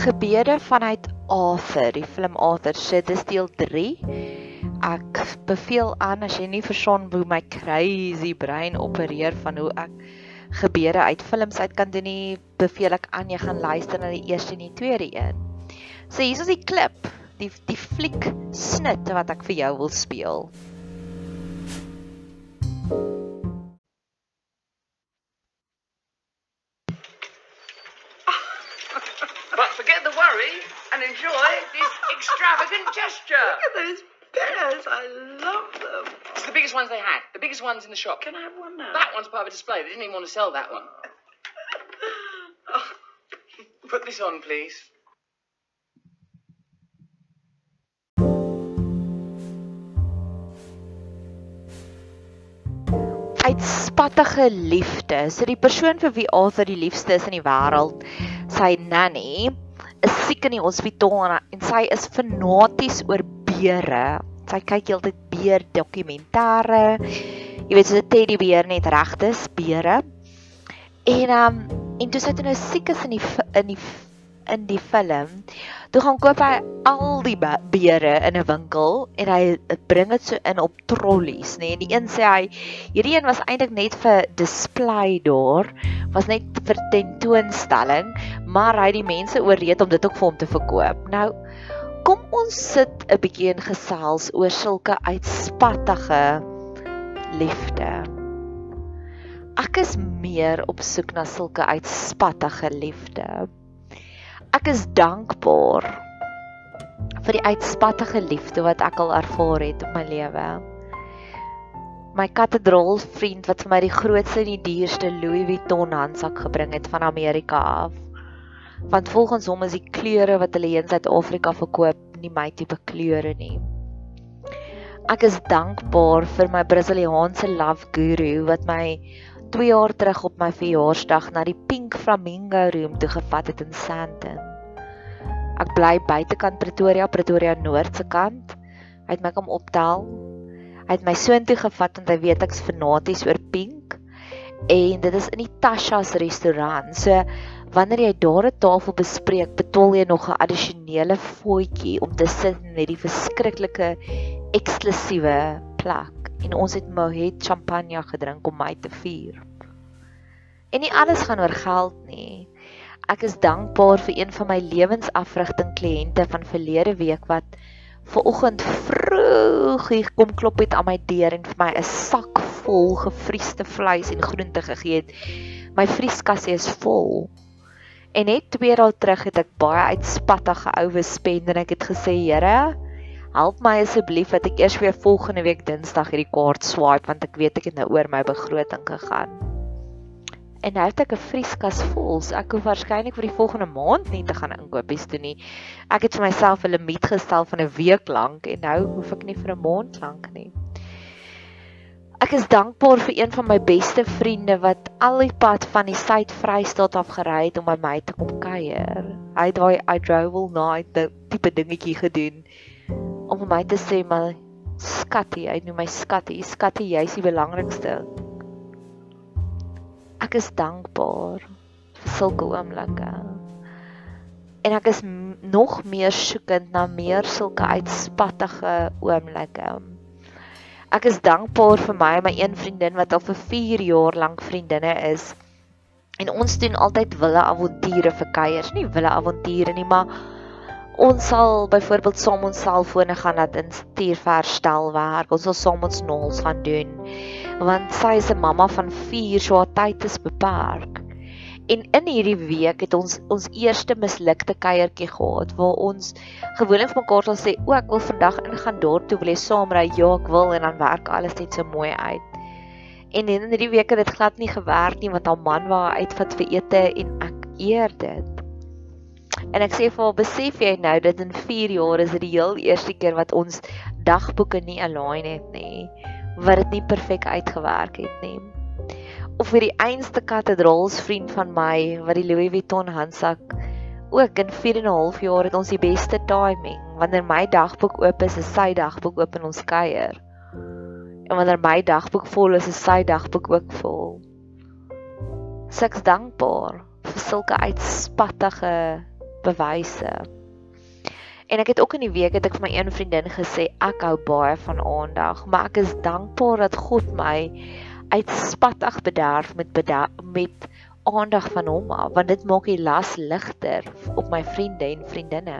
Gebede vanuit Arthur, die film Arthur, so dis deel 3. Ek beveel aan as jy nie verstaan hoe my crazy brein opereer van hoe ek gebede uit films uit kan doen nie, beveel ek aan jy gaan luister na die eerste en die tweede een. So hier is die klip, die die fliek snit wat ek vir jou wil speel. Extravagant gesture. Look at those bears. I love them. It's the biggest ones they had. The biggest ones in the shop. Can I have one now? That one's part of a display. They didn't even want to sell that one. oh. Put this on, please. Uitspattige liefde. So die persoon vir wie Arthur die liefste is in die wêreld, sy nanny, is siek in die hospitaal en, en sy is fanaties oor beere. Sy kyk heeltyd beer dokumentêre. Jy weet so 'n teddybeer net regtes beere. En um en toe sy toe nou siek is in die in die in die film, toe gaan koop hy al die beere in 'n winkel en hy bring dit so in op trollies, nê. Nee. En die een sê hy hierdie een was eintlik net vir display daar, was net vir tentoonstelling, maar hy het die mense ooreed om dit ook vir hom te verkoop. Nou kom ons sit 'n bietjie in gesels oor sulke uitspattige liefde. Ek is meer op soek na sulke uitspattige liefde. Ek is dankbaar vir die uitspattige liefde wat ek al ervaar het in my lewe. My katedraal vriend wat vir my die grootste en die duurste Louis Vuitton handsak gebring het van Amerika af. Want volgens hom is die kleure wat hulle in Suid-Afrika verkoop nie my tipe kleure nie. Ek is dankbaar vir my Brasiliaanse love guru wat my 2 jaar terug op my verjaarsdag na die Pink Flamingo Room toe gevat het in Sandton. Ek bly buitekant Pretoria, Pretoria Noord se kant. Hy het my kom optel. Hy het my soontoe gevat want hy weet ek's fanaties oor pink en dit is in die Tasha's restaurant. So wanneer jy daar 'n tafel bespreek, betaal jy nog 'n addisionele fooitjie om te sit in hierdie verskriklike eksklusiewe plek en ons het Moet champagne gedrink om my te vier. En nie alles gaan oor geld nie. Ek is dankbaar vir een van my lewensafrigting kliënte van verlede week wat ver oggend vroeg hier kom klop het aan my deur en vir my 'n sak vol gefriesde vleis en groente gegee het. My vrieskasse is vol. En net twee dae terug het ek baie uitspattige ou spend en ek het gesê, Here, Help my asseblief dat ek eers weer volgende week Dinsdag hierdie kaart swipe want ek weet ek het nou oor my begroting gegaan. En nou het ek 'n vrieskas vol, so ek hoef waarskynlik vir die volgende maand nie te gaan inkopies doen nie. Ek het vir myself 'n limiet gestel van 'n week lank en nou hoef ek nie vir 'n maand lank nie. Ek is dankbaar vir een van my beste vriende wat al die pad van die Suid-Vrystaat af gery het om by my te kom kuier. Hy het daai I drove all night tipe dingetjie gedoen om vir my te sê maar skattie, hy noem my skattie, skattie, jy's die belangrikste. Ek is dankbaar vir sulke oomblikke. En ek is nog meer soekend na meer sulke uitspattige oomblikke. Ek is dankbaar vir my en my een vriendin wat al vir 4 jaar lank vriendinne is. En ons doen altyd wille avonture vir kuiers, nie wille avonture nie, maar ons sal byvoorbeeld saam ons selfone gaan laat instuur vir herstelwerk. Ons sal saam ons nals gaan doen. Want sy is 'n mamma van 4, so haar tyd is beperk. En in hierdie week het ons ons eerste mislukte kuiertjie gehad waar ons gewoonlik vir mekaar sal sê, "O, ek wil vandag ingaan dorp toe, wil jy saam ry?" Ja, ek wil en dan werk alles net so mooi uit. En in hierdie week het dit glad nie gewerk nie want haar man wou haar uitvat vir ete en ek eer dit. En ek sê vir haar, "Besef jy nou dat in 4 jaar is dit die heel eerste keer wat ons dagboeke nie align het nie, wat dit nie perfek uitgewerk het nie." of vir die einste kathedraals vriend van my wat die Louis Vuitton handsak ook in 4 en 'n half jaar het ons die beste timing wanneer my dagboek oop is is sy dagboek oop in ons kuier en wanneer my dagboek vol is is sy dagboek ook vol seks dankbaar vir sulke uitspattige bewyse En ek het ook in die week het ek vir my een vriendin gesê ek hou baie van aandag, maar ek is dankbaar dat God my uitspattig bederf met bederf, met aandag van hom af want dit maak die las ligter op my vriende en vriendinne.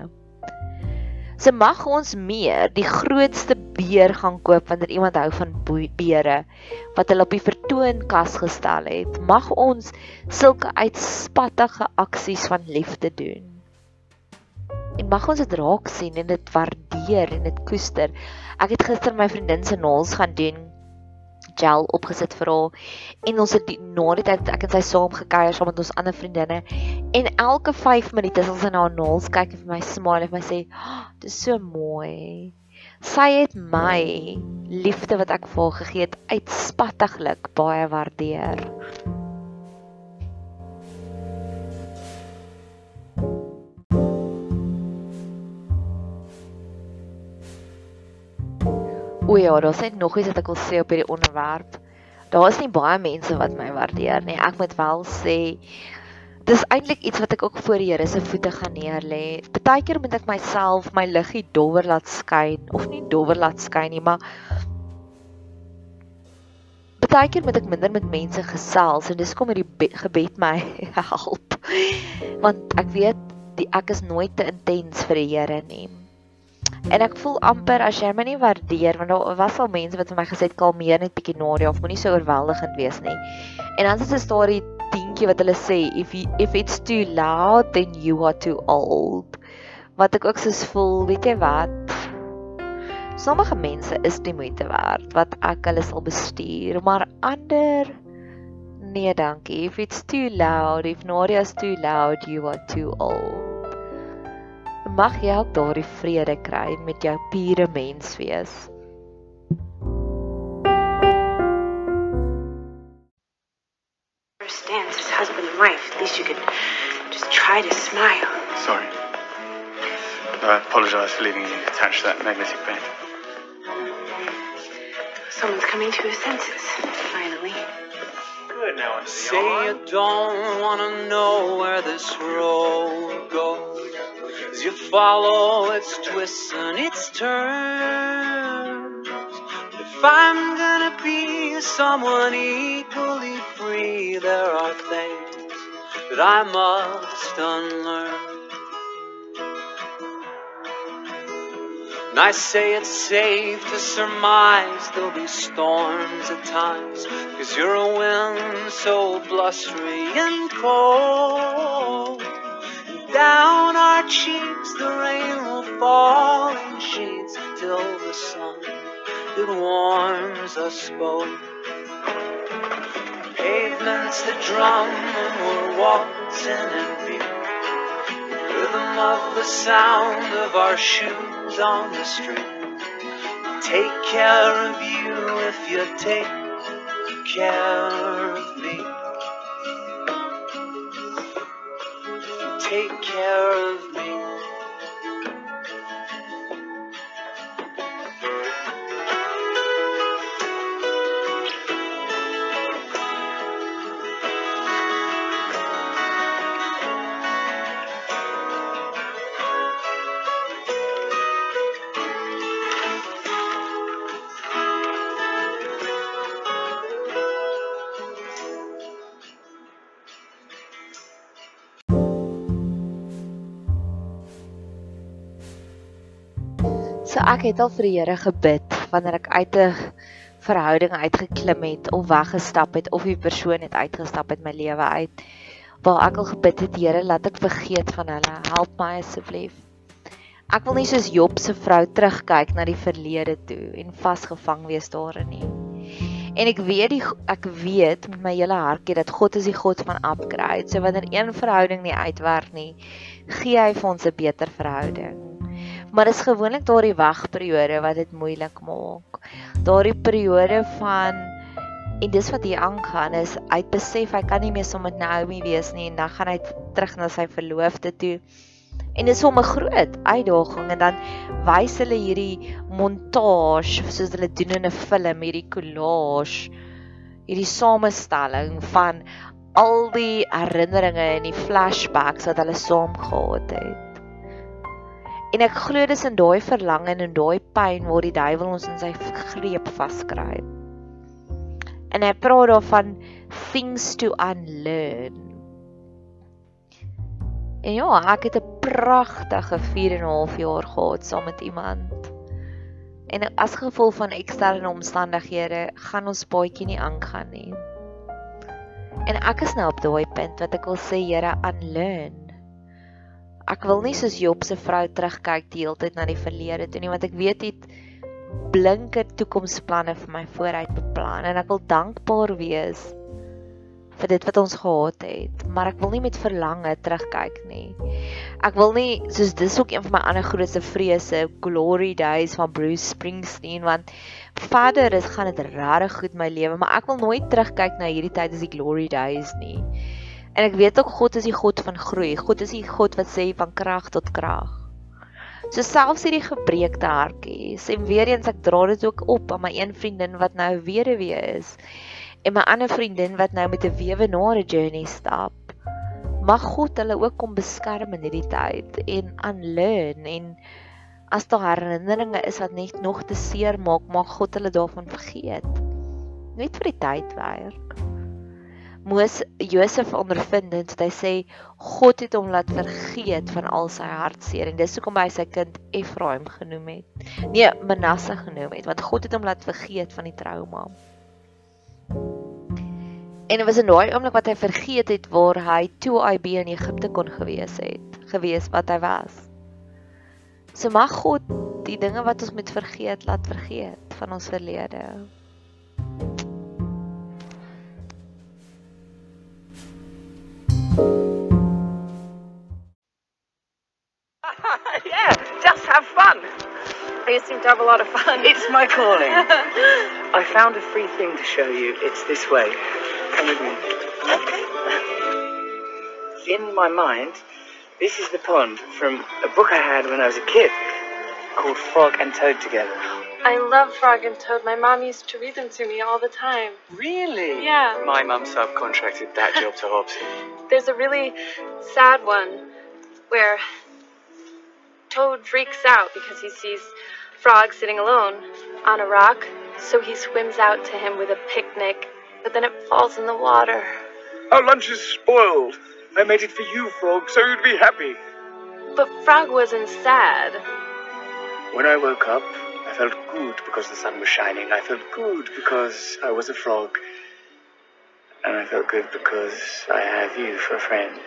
Se mag ons meer die grootste beer gaan koop wanneer iemand hou van beere wat hulle op die vertoonkas gestel het. Mag ons sulke uitspattige aksies van liefde doen. En mag ons dit raak sien en dit waardeer en dit koester. Ek het gister my vriendin se naels gaan doen gel opgesit vir haar. En ons het die na die tyd ek en sy saam gekuier saam met ons ander vriendinne. En elke 5 minute as ons na haar naels kyk en vir my smile en my sê oh, dis so mooi. Sy het my liefde wat ek vir haar gegee het uitspattiglik baie waardeer O ja, daar's net nog iets wat ek wil sê op hierdie onderwerp. Daar is nie baie mense wat my waardeer nie. Ek moet wel sê dis eintlik iets wat ek ook voor die Here se voete gaan neerlê. Partykeer moet ek myself my liggie dowwer laat skyn of nie dowwer laat skyn nie, maar partykeer moet ek minder met mense gesels en dis kom hierdie gebed my help. Want ek weet die ek is nooit te intens vir die Here nie. En ek voel amper as jy my nie waardeer want daar was al mense wat vir my gesê het kalmeer net bietjie Nadia of moenie so oorweldigend wees nie. En dan is dit 'n storie dingetjie wat hulle sê if you, if it's too loud then you are too old. Wat ek ook soos voel, weet jy wat? Sommige mense is nie moeite werd wat ek hulle sal bestuur, maar ander nee, dankie. If it's too loud, if Nadia's too loud, you are too old mag jy ook daardie vrede kry met jou pure menswees. Understands as husband and wife, at least you could just try to smile. Sorry. I apologize for leaving you attached to that magnetic bed. Someone's coming to his senses, finally. Good now. Say you don't wanna know where this road goes. As you follow its twists and its turns. If I'm gonna be someone equally free, there are things that I must unlearn. And I say it's safe to surmise there'll be storms at times, cause you're a wind so blustery and cold down our cheeks the rain will fall in sheets till the sun it warms us both. Pavement's the drum and we're waltzing in beat. Rhythm of the sound of our shoes on the street. Take care of you if you take care take care of So ek het al vir die Here gebid wanneer ek uit 'n verhouding uitgeklim het of weggestap het of die persoon het uitgestap uit my lewe uit. Waar ek al gebid het, Here, laat ek vergeet van hulle. Help my asseblief. Ek wil nie soos Job se vrou terugkyk na die verlede toe en vasgevang wees daarin nie. En ek weet die ek weet met my hele hartjie dat God is die God van upgrade. So wanneer een verhouding nie uitwerk nie, gee hy vir ons 'n beter verhouding. Maar dis gewoonlik daardie wagperiode wat dit moeilik maak. Daardie periode van en dis wat hier aangaan is hy besef hy kan nie meer saam met Naomi wees nie en dan gaan hy terug na sy verloofde toe. En dit is hom 'n groot uitdaging en dan wys hulle hierdie montage soos hulle doen in 'n film, hierdie collage, hierdie samestelling van al die herinneringe en die flashbacks wat hulle saam gehad het. En ek glo dis in daai verlang en in daai pyn waar die duiwel ons in sy greep vaskry. En hy praat daarvan things to unlearn. En ja, ek het 'n pragtige 4 en 'n half jaar gehad saam met iemand. En as gevolg van eksterne omstandighede gaan ons baadjie nie aangaan nie. En ek is nou op daai punt wat ek wil sê, Here, unlearn. Ek wil nie soos Job se vrou terugkyk die hele tyd na die verlede toe nie, want ek weet dit blinker toekomsplanne vir my vooruit beplan en ek wil dankbaar wees vir dit wat ons gehad het, maar ek wil nie met verlange terugkyk nie. Ek wil nie soos dis ook een van my ander grootste vrese, glory days van Bruce Springsteen want verder is gaan dit regtig goed my lewe, maar ek wil nooit terugkyk na hierdie tyd as die glory days nie. En ek weet ook God is die God van groei. God is die God wat sê van krag tot krag. So selfs hierdie gebreekte hartjies en weer eens ek dra dit ook op aan my een vriendin wat nou weduwee is en my ander vriendin wat nou met 'n wewenare journey stap. Mag God hulle ook kom beskerm in hierdie tyd en unlearn en as daar herinneringe is wat net nog te seer maak, mag God hulle daarvan vergeet. Net vir die tyd Moes Josef ondervind en hy sê God het hom laat vergeet van al sy hartseer en dis hoekom hy sy kind Efraim genoem het. Nee, Manasse genoem het want God het hom laat vergeet van die trauma. En dit was in daai oomblik wat hy vergeet het waar hy toe IB in Egipte kon gewees het, gewees wat hy was. So mag God die dinge wat ons moet vergeet laat vergeet van ons verlede. yeah, just have fun. You seem to have a lot of fun. It's my calling. I found a free thing to show you. It's this way. Come with me. In my mind, this is the pond from a book I had when I was a kid called Frog and Toad Together. I love Frog and Toad. My mom used to read them to me all the time. Really? Yeah. My mum subcontracted that job to Hobson. There's a really sad one where Toad freaks out because he sees Frog sitting alone on a rock. So he swims out to him with a picnic, but then it falls in the water. Our lunch is spoiled. I made it for you, Frog, so you'd be happy. But Frog wasn't sad. When I woke up, I felt good because the sun was shining. I felt good because I was a frog. And I felt good because I have you for a friend.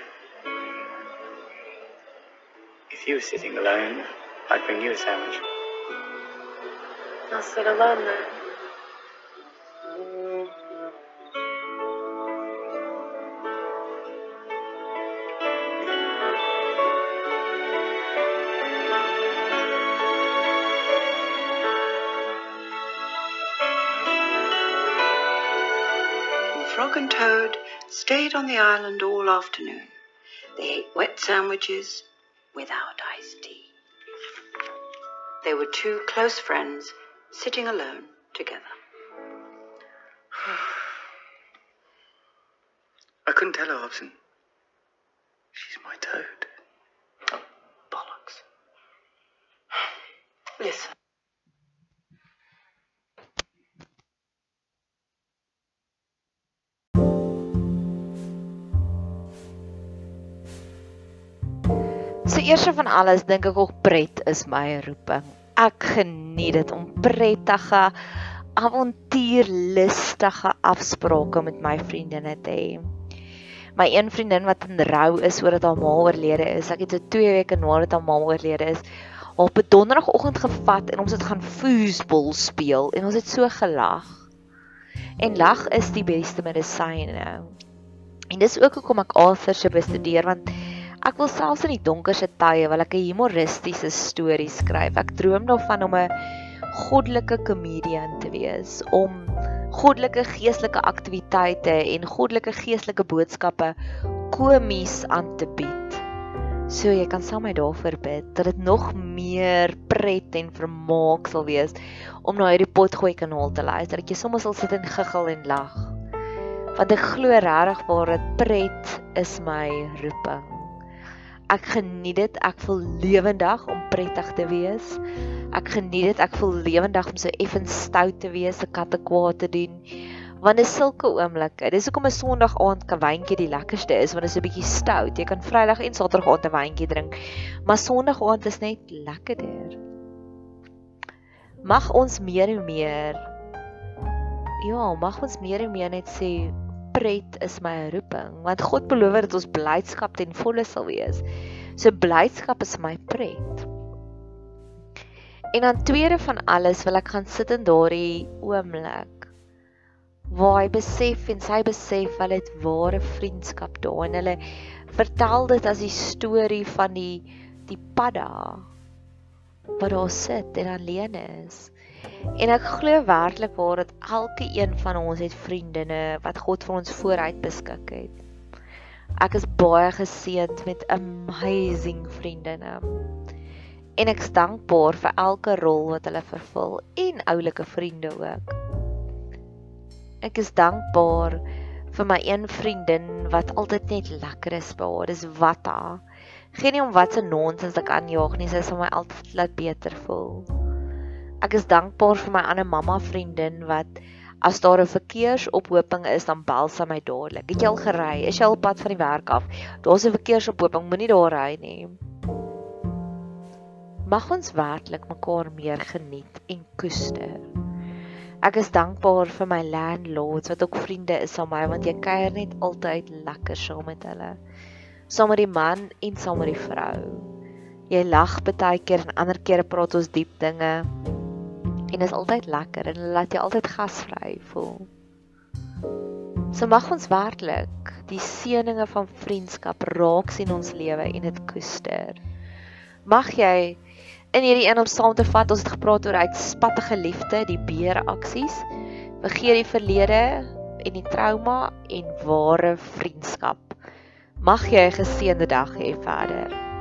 If you were sitting alone, I'd bring you a sandwich. I'll sit alone then. And Toad stayed on the island all afternoon. They ate wet sandwiches without iced tea. They were two close friends sitting alone together. I couldn't tell her, Hobson. She's my toad. Oh, bollocks. Listen. So eers van alles dink ek ook pret is my roeping. Ek geniet dit om prettige, avontuurlustige afsprake met my vriendinne te hê. My een vriendin wat in rou is oor dat haar ma oorlede is. Ek het so 2 weke nadat haar ma oorlede is, op 'n donderdagoggend gevat en ons het gaan foosball speel en ons het so gelag. En lag is die beste medisyne. En dis ook hoekom ek Arthur se bestudeer want Ek wil selfs in die donkerste tye wil ek 'n humoristiese storie skryf. Ek droom daarvan om 'n goddelike komedian te wees, om goddelike geestelike aktiwiteite en goddelike geestelike boodskappe komies aan te bied. So jy kan saam met my daarvoor bid dat dit nog meer pret en vermaak sal wees om na hierdie potgooi kanaal te luister. Dat jy sommer sal sit en giggel en lag. Want ek glo regtig waar dit pret is my roeping. Ek geniet dit. Ek voel lewendig om prettig te wees. Ek geniet dit. Ek voel lewendig om so effens stout te wees, se katte kwaad te doen. Want dit is sulke oomblikke. Dis hoekom 'n Sondag aand kawyntjie die lekkerste is, want dit is 'n bietjie stout. Jy kan Vrydag en Saterdag aand 'n wyntjie drink, maar Sondag aand is net lekkerder. Mag ons meer en meer Ja, mag ons meer en meer net sê pret is my roeping want God beloof dat ons blydskap ten volle sal wees. So blydskap is my pret. En dan tweede van alles wil ek gaan sit in daardie oomblik waar hy besef en sy besef wel dit ware vriendskap daar en hulle vertel dit as die storie van die die padda wat daar sit en alleen is. En ek glo werklik waar dat elke een van ons het vriendinne wat God vir ons vooruit beskik het. Ek is baie geseënd met amazing vriendinne. En ek is dankbaar vir elke rol wat hulle vervul en oulike vriende ook. Ek is dankbaar vir my een vriendin wat altyd net lekker is by haar. Dis Watta. Geen nie om wat se nonsens ek aanjaag nie, sy sal my altyd laat beter voel. Ek is dankbaar vir my ander mamma vriendin wat as daar 'n verkeersophoping is, dan bel sy my dadelik. Het jy al gery? Is jy al pad van die werk af? Daar's 'n verkeersophoping, moenie daar ry nie. Mag ons werklik mekaar meer geniet en koester. Ek is dankbaar vir my landlords wat ook vriende is aan my want jy kuier net altyd lekker saam met hulle. Saam met die man en saam met die vrou. Jy lag baie keer en ander kere praat ons diep dinge en is altyd lekker en laat jy altyd gasvry voel. So mag ons werklik die seëninge van vriendskap raak sien ons lewe en dit koester. Mag jy in hierdie een om saam te vat, ons het gepraat oor uitspattige liefde, die beeraksies, vergeet die verlede en die trauma en ware vriendskap. Mag jy 'n geseënde dag hê verder.